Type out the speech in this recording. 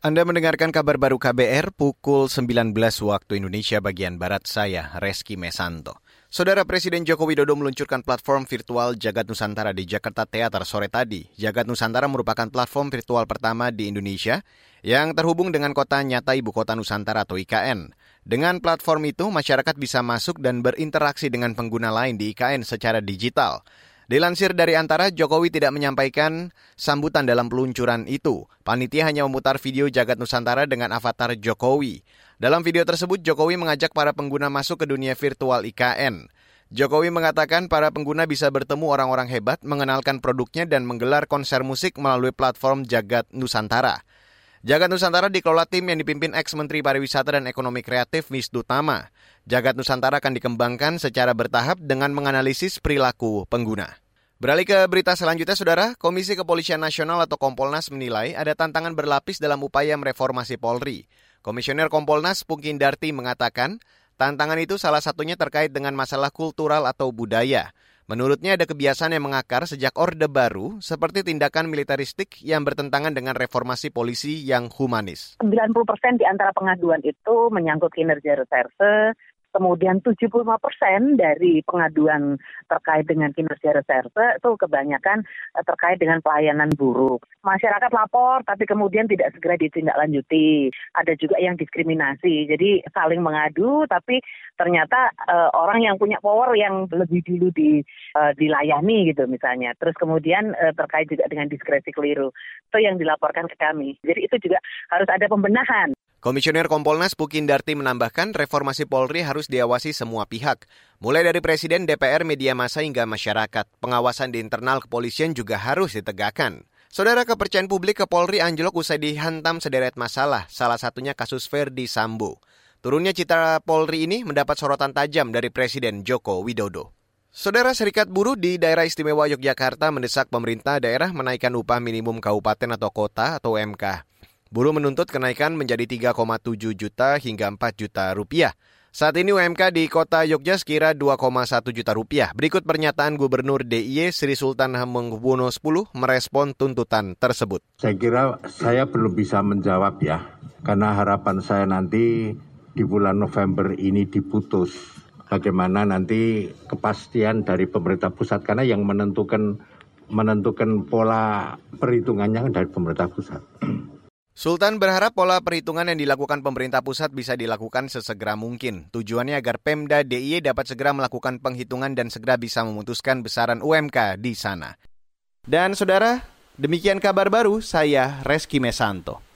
Anda mendengarkan kabar baru KBR pukul 19 waktu Indonesia bagian Barat saya, Reski Mesanto. Saudara Presiden Joko Widodo meluncurkan platform virtual Jagat Nusantara di Jakarta Teater sore tadi. Jagat Nusantara merupakan platform virtual pertama di Indonesia yang terhubung dengan kota nyata Ibu Kota Nusantara atau IKN. Dengan platform itu, masyarakat bisa masuk dan berinteraksi dengan pengguna lain di IKN secara digital. Dilansir dari antara, Jokowi tidak menyampaikan sambutan dalam peluncuran itu. Panitia hanya memutar video Jagat Nusantara dengan avatar Jokowi. Dalam video tersebut, Jokowi mengajak para pengguna masuk ke dunia virtual IKN. Jokowi mengatakan para pengguna bisa bertemu orang-orang hebat, mengenalkan produknya, dan menggelar konser musik melalui platform Jagat Nusantara. Jagat Nusantara dikelola tim yang dipimpin ex-Menteri Pariwisata dan Ekonomi Kreatif Wisnu Tama. Jagat Nusantara akan dikembangkan secara bertahap dengan menganalisis perilaku pengguna. Beralih ke berita selanjutnya, Saudara. Komisi Kepolisian Nasional atau Kompolnas menilai ada tantangan berlapis dalam upaya mereformasi Polri. Komisioner Kompolnas Pungkin Darti mengatakan, tantangan itu salah satunya terkait dengan masalah kultural atau budaya. Menurutnya ada kebiasaan yang mengakar sejak Orde Baru, seperti tindakan militeristik yang bertentangan dengan reformasi polisi yang humanis. 90 persen di antara pengaduan itu menyangkut kinerja reserse, Kemudian 75 persen dari pengaduan terkait dengan kinerja reserse itu kebanyakan eh, terkait dengan pelayanan buruk. Masyarakat lapor tapi kemudian tidak segera ditindaklanjuti. Ada juga yang diskriminasi. Jadi saling mengadu tapi ternyata uh, orang yang punya power yang lebih dulu di, uh, dilayani gitu misalnya. Terus kemudian uh, terkait juga dengan diskresi keliru. Itu yang dilaporkan ke kami. Jadi itu juga harus ada pembenahan. Komisioner Kompolnas Pukin Darti menambahkan reformasi Polri harus diawasi semua pihak, mulai dari Presiden, DPR, media massa hingga masyarakat. Pengawasan di internal kepolisian juga harus ditegakkan. Saudara kepercayaan publik ke Polri anjlok usai dihantam sederet masalah, salah satunya kasus Verdi Sambo. Turunnya citra Polri ini mendapat sorotan tajam dari Presiden Joko Widodo. Saudara Serikat Buruh di Daerah Istimewa Yogyakarta mendesak pemerintah daerah menaikkan upah minimum kabupaten atau kota atau MK. Buruh menuntut kenaikan menjadi 3,7 juta hingga 4 juta rupiah. Saat ini UMK di kota Yogyakarta sekira 2,1 juta rupiah. Berikut pernyataan Gubernur DIY Sri Sultan Hamengkubuwono X merespon tuntutan tersebut. Saya kira saya belum bisa menjawab ya, karena harapan saya nanti di bulan November ini diputus. Bagaimana nanti kepastian dari pemerintah pusat karena yang menentukan menentukan pola perhitungannya dari pemerintah pusat. Sultan berharap pola perhitungan yang dilakukan pemerintah pusat bisa dilakukan sesegera mungkin. Tujuannya agar Pemda DIY dapat segera melakukan penghitungan dan segera bisa memutuskan besaran UMK di sana. Dan saudara, demikian kabar baru saya Reski Mesanto.